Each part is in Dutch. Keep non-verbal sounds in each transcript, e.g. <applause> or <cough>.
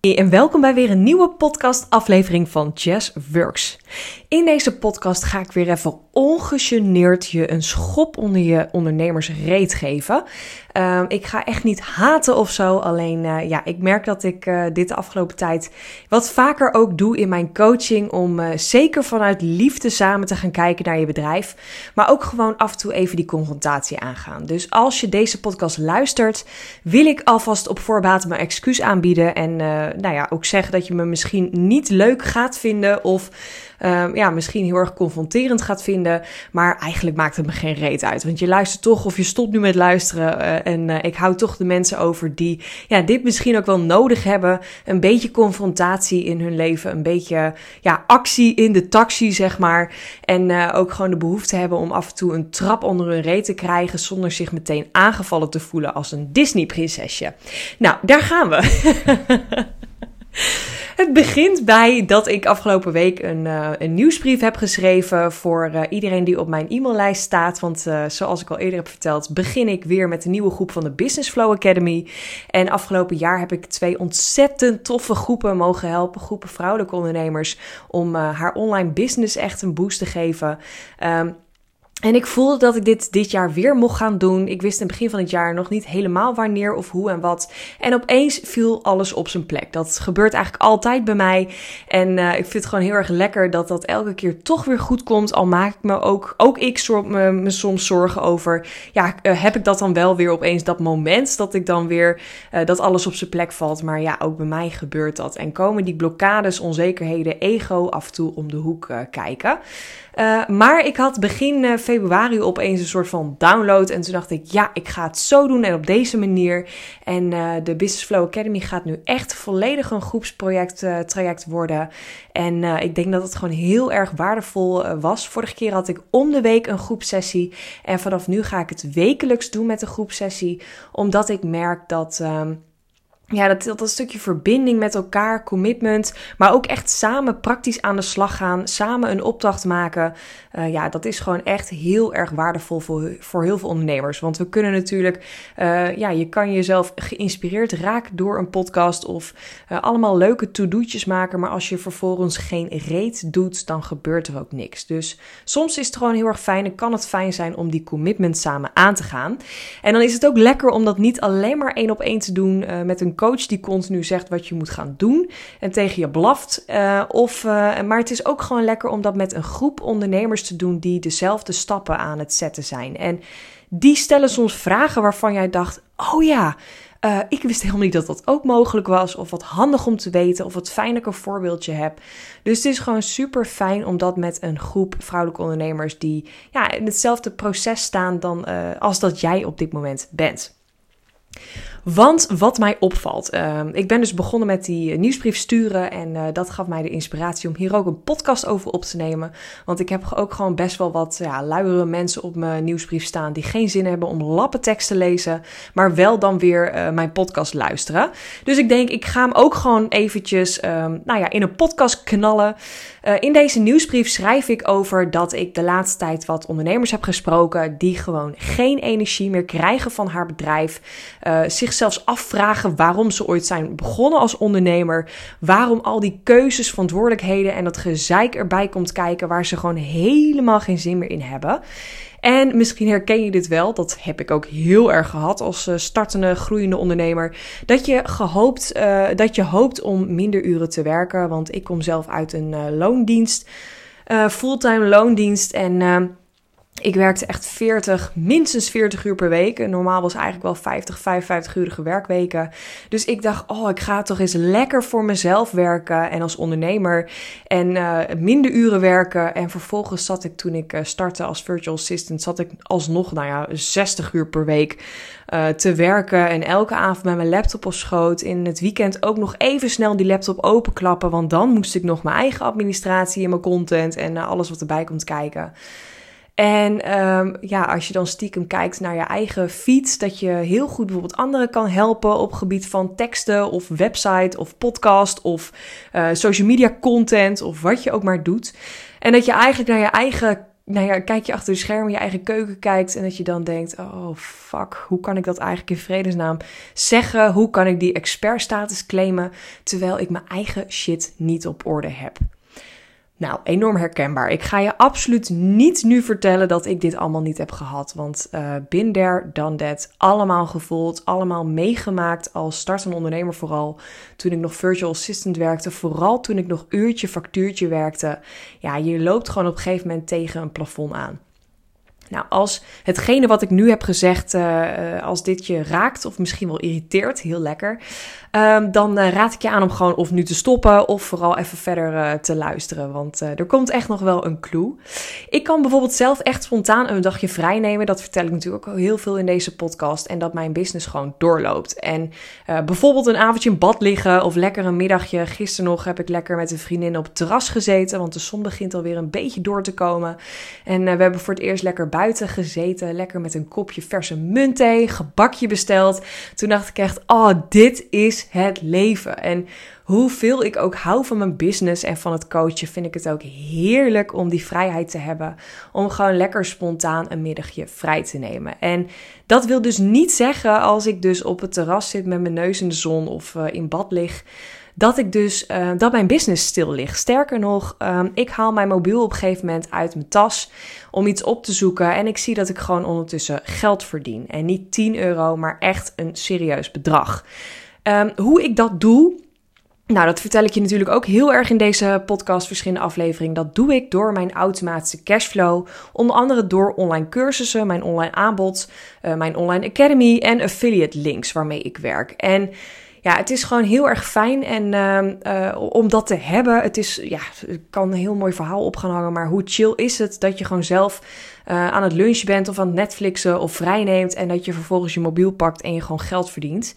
en welkom bij weer een nieuwe podcast-aflevering van Jazz Works. In deze podcast ga ik weer even ongegeneerd je een schop onder je ondernemersreet geven. Uh, ik ga echt niet haten of zo. Alleen uh, ja, ik merk dat ik uh, dit de afgelopen tijd wat vaker ook doe in mijn coaching. Om uh, zeker vanuit liefde samen te gaan kijken naar je bedrijf. Maar ook gewoon af en toe even die confrontatie aangaan. Dus als je deze podcast luistert, wil ik alvast op voorbaat mijn excuus aanbieden. En nou ja, ook zeggen dat je me misschien niet leuk gaat vinden. Of um, ja, misschien heel erg confronterend gaat vinden. Maar eigenlijk maakt het me geen reet uit. Want je luistert toch of je stopt nu met luisteren. Uh, en uh, ik hou toch de mensen over die ja, dit misschien ook wel nodig hebben. Een beetje confrontatie in hun leven. Een beetje ja, actie in de taxi, zeg maar. En uh, ook gewoon de behoefte hebben om af en toe een trap onder hun reet te krijgen. Zonder zich meteen aangevallen te voelen als een Disney-prinsesje. Nou, daar gaan we. <laughs> <laughs> Het begint bij dat ik afgelopen week een, uh, een nieuwsbrief heb geschreven voor uh, iedereen die op mijn e-maillijst staat. Want uh, zoals ik al eerder heb verteld, begin ik weer met een nieuwe groep van de Business Flow Academy. En afgelopen jaar heb ik twee ontzettend toffe groepen mogen helpen. Groepen vrouwelijke ondernemers om haar online business echt een boost te geven. Um, en ik voelde dat ik dit dit jaar weer mocht gaan doen. Ik wist in het begin van het jaar nog niet helemaal wanneer of hoe en wat. En opeens viel alles op zijn plek. Dat gebeurt eigenlijk altijd bij mij. En uh, ik vind het gewoon heel erg lekker dat dat elke keer toch weer goed komt. Al maak ik me ook, ook ik me, me soms zorgen over. Ja, uh, heb ik dat dan wel weer opeens dat moment dat ik dan weer uh, dat alles op zijn plek valt. Maar ja, ook bij mij gebeurt dat. En komen die blokkades, onzekerheden, ego af en toe om de hoek kijken. Uh, maar ik had begin uh, februari opeens een soort van download. En toen dacht ik, ja, ik ga het zo doen en op deze manier. En uh, de Business Flow Academy gaat nu echt volledig een groepsproject traject worden. En ik denk dat het gewoon heel erg waardevol was. Vorige keer had ik om de week een groepsessie. En vanaf nu ga ik het wekelijks doen met de groepsessie. Omdat ik merk dat. Ehm, ja, dat, dat, stukje verbinding met elkaar, commitment, maar ook echt samen praktisch aan de slag gaan, samen een opdracht maken. Uh, ja, dat is gewoon echt heel erg waardevol voor, voor heel veel ondernemers. Want we kunnen natuurlijk, uh, ja, je kan jezelf geïnspireerd raken door een podcast of uh, allemaal leuke to-do'tjes maken. Maar als je vervolgens geen reet doet, dan gebeurt er ook niks. Dus soms is het gewoon heel erg fijn en kan het fijn zijn om die commitment samen aan te gaan. En dan is het ook lekker om dat niet alleen maar één op één te doen met een coach die continu zegt wat je moet gaan doen en tegen je blaft. Uh, of, uh, maar het is ook gewoon lekker om dat met een groep ondernemers te doen die dezelfde stappen aan het zetten zijn. En die stellen soms vragen waarvan jij dacht: oh ja. Uh, ik wist helemaal niet dat dat ook mogelijk was. Of wat handig om te weten. Of wat fijn ik een voorbeeldje heb. Dus het is gewoon super fijn om dat met een groep vrouwelijke ondernemers. die ja, in hetzelfde proces staan dan, als dat jij op dit moment bent. Want wat mij opvalt, uh, ik ben dus begonnen met die eh, nieuwsbrief sturen en uh, dat gaf mij de inspiratie om hier ook een podcast over op te nemen. Want ik heb ook gewoon best wel wat ja, mensen op mijn nieuwsbrief staan die geen zin hebben om lappentekst te lezen, maar wel dan weer uh, mijn podcast luisteren. Dus ik denk, ik ga hem ook gewoon eventjes um, nou ja, in een podcast knallen. in deze nieuwsbrief schrijf ik over dat ik de laatste tijd wat ondernemers heb gesproken die gewoon geen energie meer krijgen van haar bedrijf, zich zelfs afvragen waarom ze ooit zijn begonnen als ondernemer. Waarom al die keuzes, verantwoordelijkheden en dat gezeik erbij komt kijken waar ze gewoon helemaal geen zin meer in hebben. En misschien herken je dit wel, dat heb ik ook heel erg gehad als uh, startende, groeiende ondernemer. Dat je gehoopt, uh, dat je hoopt om minder uren te werken. Want ik kom zelf uit een uh, loondienst, fulltime loondienst. En ik werkte echt 40, minstens 40 uur per week. Normaal was eigenlijk wel 50, 55 urige werkweken. Dus ik dacht, oh, ik ga toch eens lekker voor mezelf werken en als ondernemer. En uh, minder uren werken. En vervolgens zat ik, toen ik uh, startte als virtual assistant, zat ik alsnog, nou ja, 60 uur per week uh, te werken. En elke avond met mijn laptop op schoot. In het weekend ook nog even snel die laptop openklappen. Want dan moest ik nog mijn eigen administratie en mijn content en alles wat erbij komt kijken. En um, ja, als je dan stiekem kijkt naar je eigen feed, dat je heel goed bijvoorbeeld anderen kan helpen op gebied van teksten of website of podcast of uh, social media content of wat je ook maar doet. En dat je eigenlijk naar je eigen nou ja, kijk je achter de schermen, je eigen keuken kijkt en dat je dan denkt: oh fuck, hoe kan ik dat eigenlijk in vredesnaam zeggen? Hoe kan ik die expertstatus claimen terwijl ik mijn eigen shit niet op orde heb? Nou, enorm herkenbaar. Ik ga je absoluut niet nu vertellen dat ik dit allemaal niet heb gehad. Want uh, bin there, done that. Allemaal gevoeld, allemaal meegemaakt als startende ondernemer vooral. Toen ik nog virtual assistant werkte, vooral toen ik nog uurtje factuurtje werkte. Ja, je loopt gewoon op een gegeven moment tegen een plafond aan. Nou, als hetgene wat ik nu heb gezegd, uh, als dit je raakt of misschien wel irriteert, heel lekker, um, dan uh, raad ik je aan om gewoon of nu te stoppen of vooral even verder te luisteren. Want er komt echt nog wel een clue. Ik kan bijvoorbeeld zelf echt spontaan een dagje vrij nemen. Dat vertel ik natuurlijk ook heel veel in deze podcast. En dat mijn business gewoon doorloopt. En bijvoorbeeld een avondje in bad liggen of lekker een middagje. Gisteren nog heb ik lekker met een vriendin op het terras gezeten, want de zon begint alweer een beetje door te komen. En we hebben voor het eerst lekker buiten gezeten, lekker met een kopje verse muntthee, gebakje besteld. Toen dacht ik echt, oh, dit is het leven. En hoeveel ik ook hou van mijn business en van het coachen, vind ik het ook heerlijk om die vrijheid te hebben. Om gewoon lekker spontaan een middagje vrij te nemen. En dat wil dus niet zeggen als ik dus op het terras zit met mijn neus in de zon of uh, in bad lig dat ik dus uh, dat mijn business stil ligt. Sterker nog, um, ik haal mijn mobiel op een gegeven moment uit mijn tas om iets op te zoeken en ik zie dat ik gewoon ondertussen geld verdien en niet 10 euro, maar echt een serieus bedrag. Um, hoe ik dat doe, nou, dat vertel ik je natuurlijk ook heel erg in deze podcast, verschillende afleveringen. Dat doe ik door mijn automatische cashflow. Onder andere door online cursussen, mijn online aanbod, uh, mijn online academy en affiliate links waarmee ik werk. En ja, het is gewoon heel erg fijn en uh, om dat te hebben. Het is, ja, kan een heel mooi verhaal op gaan hangen, maar hoe chill is het dat je gewoon zelf uh, aan het lunchen bent of aan het Netflixen of vrij neemt en dat je vervolgens je mobiel pakt en je gewoon geld verdient.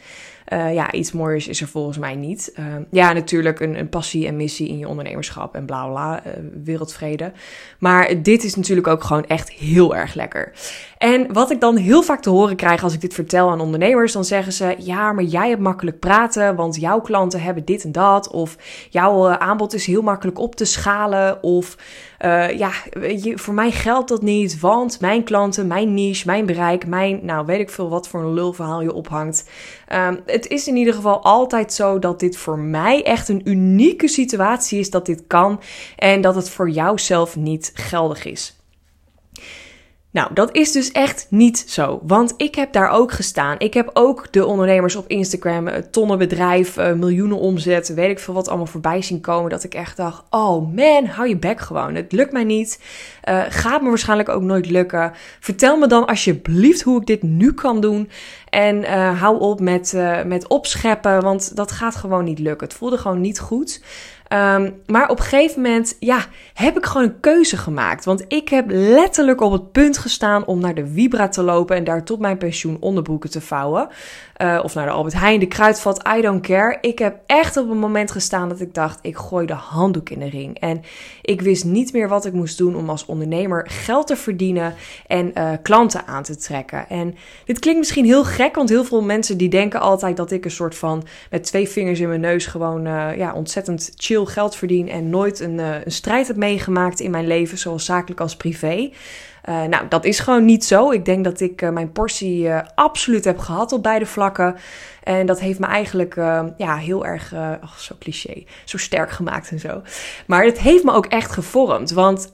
Uh, ja, iets moois is er volgens mij niet. Uh, ja, natuurlijk een, een, passie en missie in je ondernemerschap en bla bla, wereldvrede. Maar dit is natuurlijk ook gewoon echt heel erg lekker. En wat ik dan heel vaak te horen krijg als ik dit vertel aan ondernemers, dan zeggen ze: Ja, maar jij hebt makkelijk praten, want jouw klanten hebben dit en dat. Of jouw aanbod is heel makkelijk op te schalen. Of ja, je, voor mij geldt dat niet, want mijn klanten, mijn niche, mijn bereik, mijn, nou weet ik veel wat voor een lulverhaal je ophangt. Um, het is in ieder geval altijd zo dat dit voor mij echt een unieke situatie is dat dit kan en dat het voor jou zelf niet geldig is. Nou, dat is dus echt niet zo. Want ik heb daar ook gestaan. Ik heb ook de ondernemers op Instagram, tonnenbedrijf, uh, miljoenen omzet, weet ik veel wat allemaal voorbij zien komen. Dat ik echt dacht: oh man, hou je bek gewoon. Het lukt mij niet. Uh, gaat me waarschijnlijk ook nooit lukken. Vertel me dan alsjeblieft hoe ik dit nu kan doen. En hou op met, met opscheppen, want dat gaat gewoon niet lukken. Het voelde gewoon niet goed. Um, maar op een gegeven moment, ja, heb ik gewoon een keuze gemaakt. Want ik heb letterlijk op het punt gestaan om naar de Vibra te lopen en daar tot mijn pensioen onderbroeken te vouwen. Uh, of naar de Albert Heijn, de kruidvat, I don't care. Ik heb echt op een moment gestaan dat ik dacht, ik gooi de handdoek in de ring. En ik wist niet meer wat ik moest doen om als ondernemer geld te verdienen en uh, klanten aan te trekken. En dit klinkt misschien heel gek, want heel veel mensen die denken altijd dat ik een soort van met twee vingers in mijn neus gewoon uh, ja, ontzettend chill geld verdien en nooit een, een strijd heb meegemaakt in mijn leven, zoals zakelijk als privé. Uh, nou, dat is gewoon niet zo. Ik denk dat ik uh, mijn portie absoluut heb gehad op beide vlakken. En dat heeft me eigenlijk ja, heel erg, oh, zo cliché, zo sterk gemaakt en zo. Maar het heeft me ook echt gevormd. Want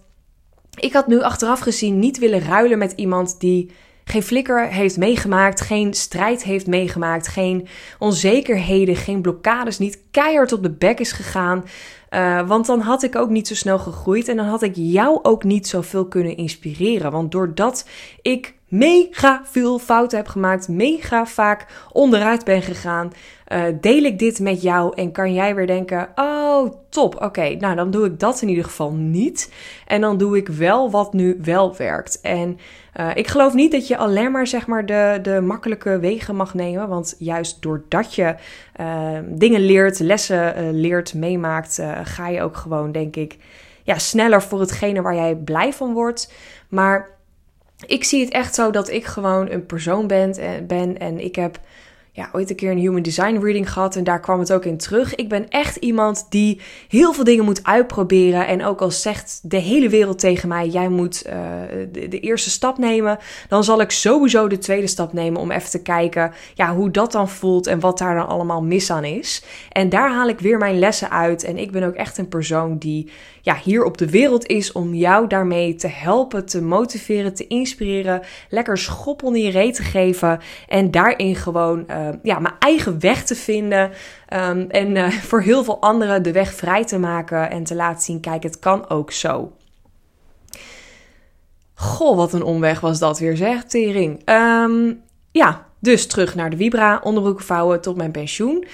ik had nu achteraf gezien niet willen ruilen met iemand die geen flikker heeft meegemaakt, geen strijd heeft meegemaakt, geen onzekerheden, geen blokkades, niet keihard op de bek is gegaan. Uh, want dan had ik ook niet zo snel gegroeid en dan had ik jou ook niet zoveel kunnen inspireren. Want doordat ik mega veel fouten heb gemaakt, mega vaak onderuit ben gegaan, uh, deel ik dit met jou en kan jij weer denken: oh, top, oké, nou dan doe ik dat in ieder geval niet. En dan doe ik wel wat nu wel werkt. En uh, ik geloof niet dat je alleen maar zeg maar de, de makkelijke wegen mag nemen, want juist doordat je uh, dingen leert, lessen leert, meemaakt, ga je ook gewoon, denk ik, ja, sneller voor hetgene waar jij blij van wordt. Maar ik zie het echt zo dat ik gewoon een persoon ben, ben en ik heb ja, ooit een keer een human design reading gehad en daar kwam het ook in terug. Ik ben echt iemand die heel veel dingen moet uitproberen. En ook al zegt de hele wereld tegen mij: jij moet uh, de, de, eerste stap nemen, dan zal ik sowieso de tweede stap nemen om even te kijken ja, hoe dat dan voelt en wat daar dan allemaal mis aan is. En daar haal ik weer mijn lessen uit. En ik ben ook echt een persoon die ja, hier op de wereld is om jou daarmee te helpen, te motiveren, te inspireren, lekker schop onder je reet te geven en daarin gewoon uh, ja, mijn eigen weg te vinden um, en uh, <laughs> voor heel veel anderen de weg vrij te maken en te laten zien, kijk, het kan ook zo. Goh, wat een omweg was dat weer, zeg, Tering. Um, ja, dus terug naar de Vibra, onderbroeken vouwen tot mijn pensioen.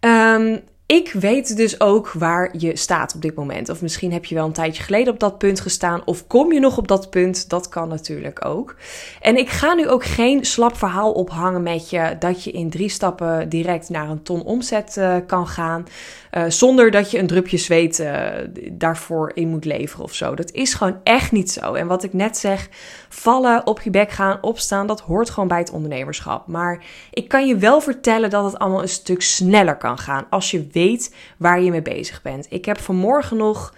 Um, ik weet dus ook waar je staat op dit moment. Of misschien heb je wel een tijdje geleden op dat punt gestaan. Of kom je nog op dat punt? Dat kan natuurlijk ook. En ik ga nu ook geen slap verhaal ophangen met je dat je in drie stappen direct naar een ton omzet uh, kan gaan. Uh, zonder dat je een drupje zweet uh, daarvoor in moet leveren of zo. Dat is gewoon echt niet zo. En wat ik net zeg, vallen, op je bek gaan, opstaan, dat hoort gewoon bij het ondernemerschap. Maar ik kan je wel vertellen dat het allemaal een stuk sneller kan gaan als je weet waar je mee bezig bent. Ik heb vanmorgen nog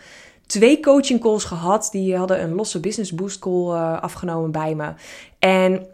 twee coaching calls gehad. Die hadden een losse business boost call uh, afgenomen bij me. En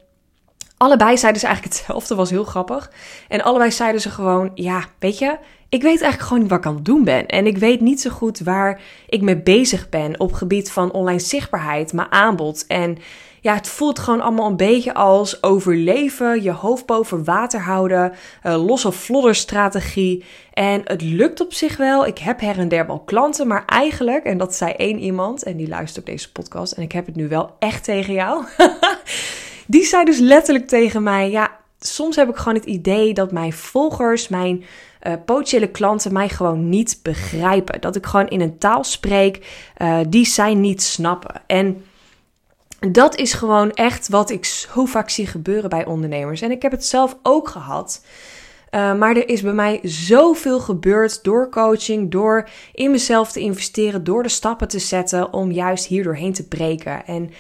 allebei zeiden ze eigenlijk <laughs> hetzelfde, was heel grappig. En allebei zeiden ze gewoon, ja, weet je, ik weet eigenlijk gewoon niet wat ik aan het doen ben. En ik weet niet zo goed waar ik mee bezig ben op gebied van online zichtbaarheid, mijn aanbod. En ja, het voelt gewoon allemaal een beetje als overleven, je hoofd boven water houden, uh, losse flodderstrategie. En het lukt op zich wel. Ik heb her en der wel klanten, maar eigenlijk, en dat zei één iemand, en die luistert op deze podcast, en ik heb het nu wel echt tegen jou. <laughs> die zei dus letterlijk tegen mij: Ja, soms heb ik gewoon het idee dat mijn volgers, mijn uh, potentiële klanten mij gewoon niet begrijpen. Dat ik gewoon in een taal spreek uh, die zij niet snappen. En dat is gewoon echt wat ik zo vaak zie gebeuren bij ondernemers. En ik heb het zelf ook gehad. Uh, maar er is bij mij zoveel gebeurd door coaching, door in mezelf te investeren, door de stappen te zetten om juist hier doorheen te breken. En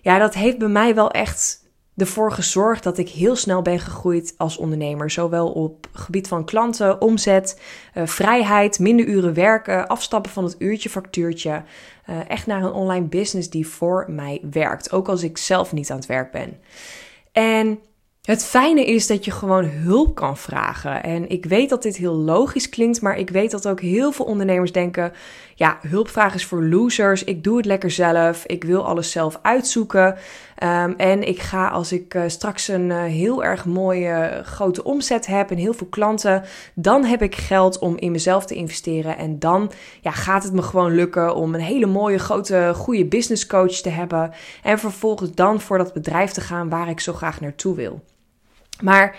ja, dat heeft bij mij wel echt ervoor gezorgd dat ik heel snel ben gegroeid als ondernemer. Zowel op gebied van klanten, omzet, uh, vrijheid, minder uren werken, afstappen van het uurtje factuurtje. Uh, echt naar een online business die voor mij werkt. Ook als ik zelf niet aan het werk ben. En het fijne is dat je gewoon hulp kan vragen. En ik weet dat dit heel logisch klinkt, maar ik weet dat ook heel veel ondernemers denken: ja, hulpvraag is voor losers. Ik doe het lekker zelf. Ik wil alles zelf uitzoeken. Um, en ik ga als ik uh, straks een uh, heel erg mooie grote omzet heb en heel veel klanten, dan heb ik geld om in mezelf te investeren. En dan ja, gaat het me gewoon lukken om een hele mooie, grote, goede business coach te hebben. En vervolgens dan voor dat bedrijf te gaan waar ik zo graag naartoe wil. Maar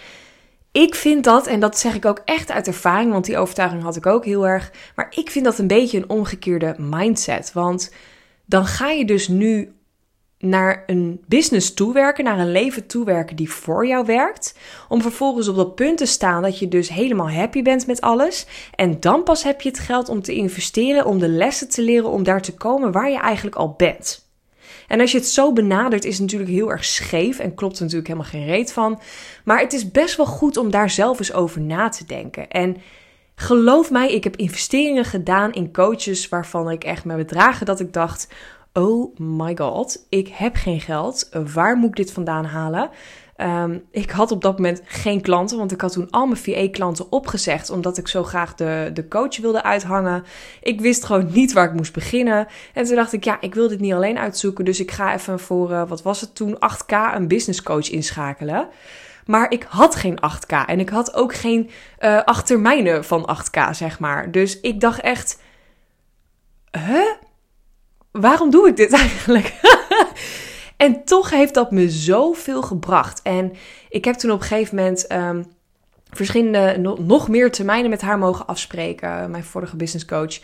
ik vind dat, en dat zeg ik ook echt uit ervaring, want die overtuiging had ik ook heel erg. Maar ik vind dat een beetje een omgekeerde mindset. Want dan ga je dus nu naar een business toewerken, naar een leven toewerken die voor jou werkt. Om vervolgens op dat punt te staan dat je dus helemaal happy bent met alles. En dan pas heb je het geld om te investeren, om de lessen te leren, om daar te komen waar je eigenlijk al bent. En als je het zo benadert, is het natuurlijk heel erg scheef en klopt er natuurlijk helemaal geen reet van. Maar het is best wel goed om daar zelf eens over na te denken. En geloof mij, ik heb investeringen gedaan in coaches waarvan ik echt met bedragen dat ik dacht: oh my god, ik heb geen geld. Waar moet ik dit vandaan halen? Um, ik had op dat moment geen klanten, want ik had toen al mijn VA-klanten opgezegd, omdat ik zo graag de, de coach wilde uithangen. Ik wist gewoon niet waar ik moest beginnen. En toen dacht ik, ja, ik wil dit niet alleen uitzoeken, dus ik ga even voor, uh, wat was het toen, 8k een business coach inschakelen. Maar ik had geen 8k en ik had ook geen uh, acht termijnen van 8k, zeg maar. Dus ik dacht echt, huh? Waarom doe ik dit <laughs> eigenlijk? En toch heeft dat me zoveel gebracht. En ik heb toen op een gegeven moment um, verschillende, nog meer termijnen met haar mogen afspreken. Mijn vorige business coach.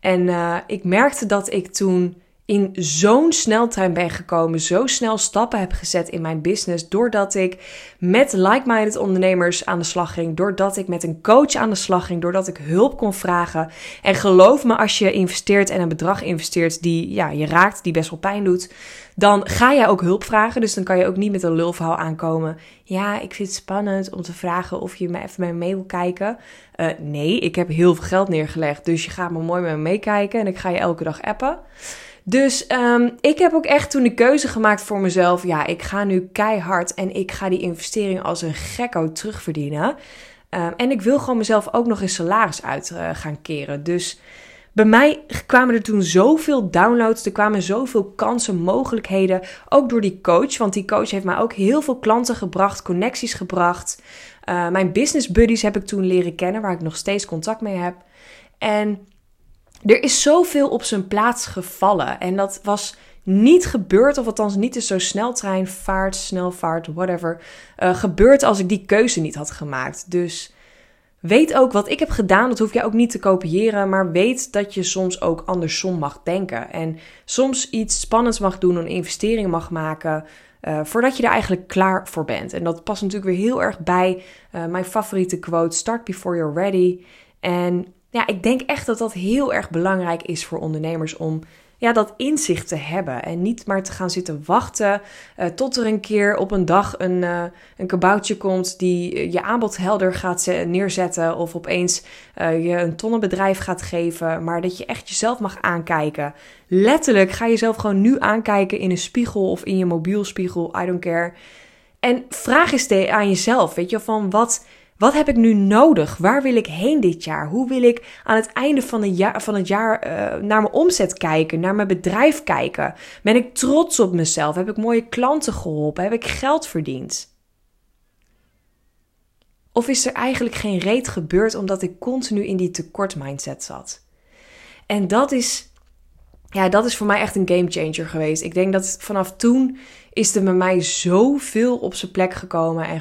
En uh, ik merkte dat ik toen in zo'n sneltuin ben gekomen, zo snel stappen heb gezet in mijn business, doordat ik met like-minded ondernemers aan de slag ging, doordat ik met een coach aan de slag ging, doordat ik hulp kon vragen. En geloof me, als je investeert en een bedrag investeert die ja, je raakt, die best wel pijn doet, dan ga jij ook hulp vragen. Dus dan kan je ook niet met een lulverhaal aankomen. Ja, ik vind het spannend om te vragen of je me even bij me mee wil kijken. Uh, nee, ik heb heel veel geld neergelegd, dus je gaat me mooi met me meekijken en ik ga je elke dag appen. Dus um, ik heb ook echt toen de keuze gemaakt voor mezelf. Ja, ik ga nu keihard en ik ga die investering als een gekko terugverdienen. Um, en ik wil gewoon mezelf ook nog eens salaris uit uh, gaan keren. Dus bij mij kwamen er toen zoveel downloads, er kwamen zoveel kansen, mogelijkheden. Ook door die coach, want die coach heeft mij ook heel veel klanten gebracht, connecties gebracht. Uh, mijn business buddies heb ik toen leren kennen, waar ik nog steeds contact mee heb. En er is zoveel op zijn plaats gevallen. En dat was niet gebeurd, of althans niet zo sneltrein, vaart, snelvaart, whatever, uh, gebeurd als ik die keuze niet had gemaakt. Dus weet ook wat ik heb gedaan, dat hoef je ook niet te kopiëren, maar weet dat je soms ook andersom mag denken. En soms iets spannends mag doen, een investering mag maken. Uh, voordat je er eigenlijk klaar voor bent. En dat past natuurlijk weer heel erg bij uh, mijn favoriete quote: Start before you're ready. En ja, ik denk echt dat dat heel erg belangrijk is voor ondernemers om ja, dat inzicht te hebben. En niet maar te gaan zitten wachten uh, tot er een keer op een dag een, uh, een kaboutje komt die je aanbod helder gaat neerzetten. Of opeens je een tonnenbedrijf gaat geven. Maar dat je echt jezelf mag aankijken. Letterlijk ga jezelf gewoon nu aankijken in een spiegel of in je mobielspiegel. I don't care. En vraag eens aan jezelf, weet je, van wat wat heb ik nu nodig? Waar wil ik heen dit jaar? Hoe wil ik aan het einde van, het jaar, van het jaar uh, naar mijn omzet kijken, naar mijn bedrijf kijken? Ben ik trots op mezelf? Heb ik mooie klanten geholpen? Heb ik geld verdiend? Of is er eigenlijk geen reet gebeurd omdat ik continu in die tekort mindset zat? En dat is, ja, dat is voor mij echt een game changer geweest. Ik denk dat vanaf toen is er bij mij zoveel op zijn plek gekomen en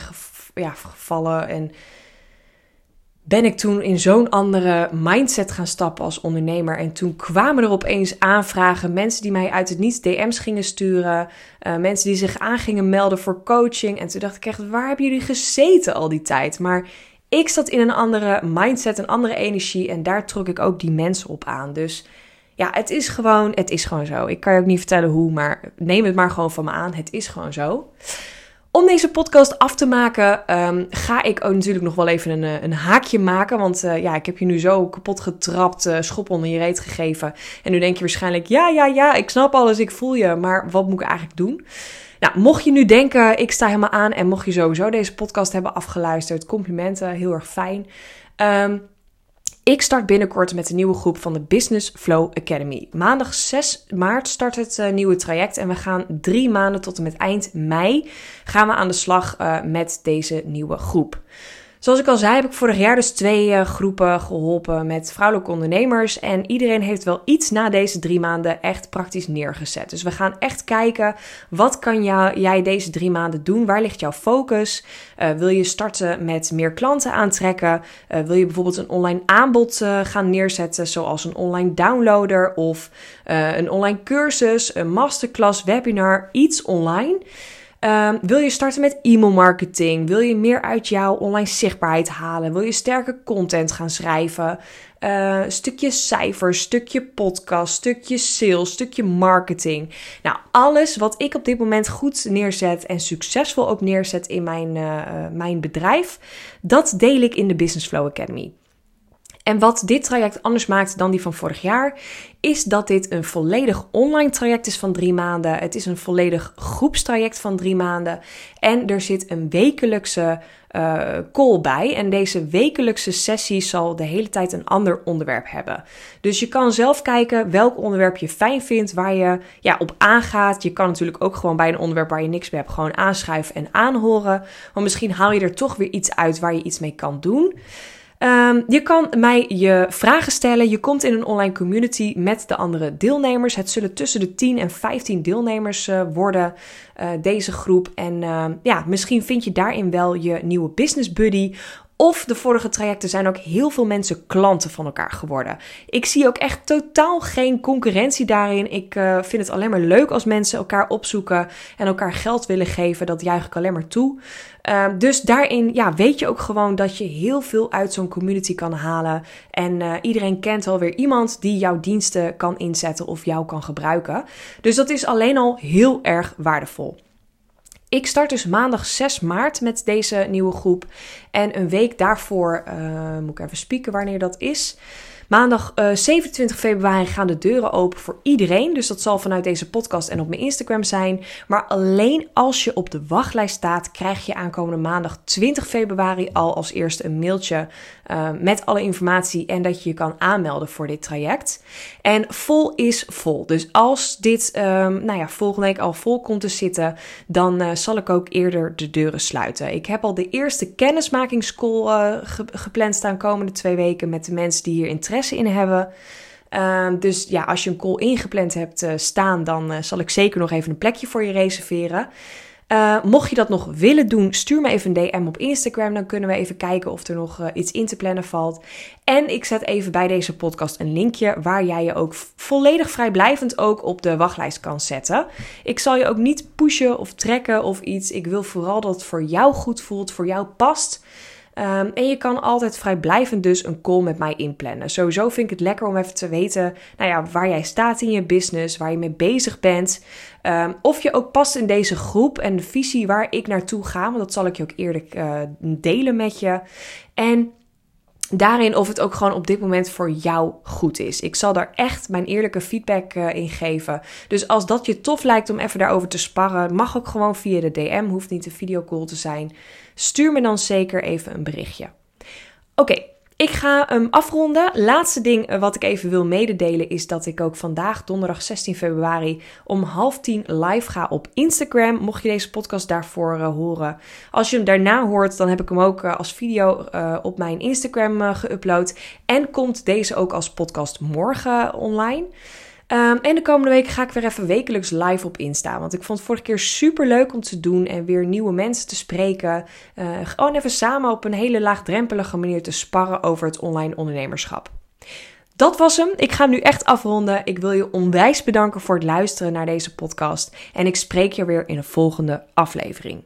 ja, gevallen. En ben ik toen in zo'n andere mindset gaan stappen als ondernemer. En toen kwamen er opeens aanvragen. Mensen die mij uit het niets DM's gingen sturen. Uh, mensen die zich aan gingen melden voor coaching. En toen dacht ik echt, waar hebben jullie gezeten al die tijd? Maar ik zat in een andere mindset, een andere energie. En daar trok ik ook die mensen op aan. Dus ja, het is gewoon, het is gewoon zo. Ik kan je ook niet vertellen hoe, maar neem het maar gewoon van me aan. Het is gewoon zo. Om deze podcast af te maken, um, ga ik ook natuurlijk nog wel even een, eh, een haakje maken. Want uh, ja, ik heb je nu zo kapot getrapt, uh, schop onder je reet gegeven. En nu denk je waarschijnlijk, ja, ja, ja, ik snap alles, ik voel je. Maar wat moet ik eigenlijk doen? Nou, mocht je nu denken, ik sta helemaal aan. En mocht je sowieso deze podcast hebben afgeluisterd, complimenten, heel erg fijn. Um, ik start binnenkort met een nieuwe groep van de Business Flow Academy. Maandag 6 maart start het uh, nieuwe traject en we gaan drie maanden tot en met eind mei gaan we aan de slag uh, met deze nieuwe groep. Zoals ik al zei, heb ik vorig jaar dus twee uh, groepen geholpen met vrouwelijke ondernemers. En iedereen heeft wel iets na deze drie maanden echt praktisch neergezet. Dus we gaan echt kijken, wat kan jij deze drie maanden doen? Waar ligt jouw focus? Uh, wil je starten met meer klanten aantrekken? Uh, wil je bijvoorbeeld een online aanbod gaan neerzetten, zoals een online downloader of een online cursus, een masterclass, webinar, iets online? Um, wil je starten met e-mail marketing? Wil je meer uit jouw online zichtbaarheid halen? Wil je sterke content gaan schrijven? Uh, stukje cijfers, stukje podcast, stukje sales, stukje marketing. Nou, alles wat ik op dit moment goed neerzet en succesvol ook neerzet in mijn, uh, mijn bedrijf, dat deel ik in de Business Flow Academy. En wat dit traject anders maakt dan die van vorig jaar, is dat dit een volledig online traject is van drie maanden. Het is een volledig groepstraject van drie maanden. En er zit een wekelijkse uh, call bij. En deze wekelijkse sessie zal de hele tijd een ander onderwerp hebben. Dus je kan zelf kijken welk onderwerp je fijn vindt, waar je ja, op aangaat. Je kan natuurlijk ook gewoon bij een onderwerp waar je niks mee hebt, gewoon aanschuiven en aanhoren. Want misschien haal je er toch weer iets uit waar je iets mee kan doen. Um, je kan mij je vragen stellen. Je komt in een online community met de andere deelnemers. Het zullen tussen de 10 en 15 deelnemers uh, worden, uh, deze groep. En uh, ja, misschien vind je daarin wel je nieuwe business buddy. Of de vorige trajecten zijn ook heel veel mensen klanten van elkaar geworden. Ik zie ook echt totaal geen concurrentie daarin. Ik uh, vind het alleen maar leuk als mensen elkaar opzoeken en elkaar geld willen geven. Dat juich ik alleen maar toe. Uh, dus daarin ja, weet je ook gewoon dat je heel veel uit zo'n community kan halen. En uh, iedereen kent alweer iemand die jouw diensten kan inzetten of jou kan gebruiken. Dus dat is alleen al heel erg waardevol. Ik start dus maandag 6 maart met deze nieuwe groep. En een week daarvoor, uh, moet ik even spieken wanneer dat is. Maandag uh, eh, 27 februari gaan de deuren open voor iedereen. Dus dat zal vanuit deze podcast en op mijn Instagram zijn. Maar alleen als je op de wachtlijst staat, krijg je aankomende maandag 20 februari al als eerste een mailtje uh, met alle informatie en dat je je kan aanmelden voor dit traject. En vol is vol. Dus als dit um, nou ja, volgende week al vol komt te zitten, dan uh, zal ik ook eerder de deuren sluiten. Ik heb al de eerste kennismakingscall ge gepland staan komende twee weken met de mensen die hier in hebben. Uh, dus ja, als je een call ingepland hebt uh, staan, dan uh, zal ik zeker nog even een plekje voor je reserveren. Uh, mocht je dat nog willen doen, stuur me even een DM op Instagram. Dan kunnen we even kijken of er nog iets in te plannen valt. En ik zet even bij deze podcast een linkje waar jij je ook volledig vrijblijvend ook op de wachtlijst kan zetten. Ik zal je ook niet pushen of trekken of iets. Ik wil vooral dat het voor jou goed voelt, voor jou past. Um, en je kan altijd vrijblijvend dus een call met mij inplannen. Sowieso vind ik het lekker om even te weten nou ja, waar jij staat in je business, waar je mee bezig bent. Um, of je ook past in deze groep en de visie waar ik naartoe ga. Want dat zal ik je ook eerlijk uh, delen met je. En daarin of het ook gewoon op dit moment voor jou goed is. Ik zal daar echt mijn eerlijke feedback uh, in geven. Dus als dat je tof lijkt om even daarover te sparren, mag ook gewoon via de DM, hoeft niet een videocall te zijn. Stuur me dan zeker even een berichtje. Oké, ik ga hem afronden. Laatste ding eh, wat ik even wil mededelen is dat ik ook vandaag, donderdag 16 februari, om half tien live ga op Instagram. Mocht je deze podcast daarvoor uh, horen. Als je hem daarna hoort, dan heb ik hem ook uh, als video op mijn Instagram geüpload. En komt deze ook als podcast morgen online. Um, en de komende week ga ik weer even wekelijks live op Insta. Want ik vond het vorige keer super leuk om te doen en weer nieuwe mensen te spreken. Uh, gewoon even samen op een hele laagdrempelige manier te sparren over het online ondernemerschap. Dat was hem. Ik ga nu echt afronden. Ik wil je onwijs bedanken voor het luisteren naar deze podcast. En ik spreek je weer in een volgende aflevering.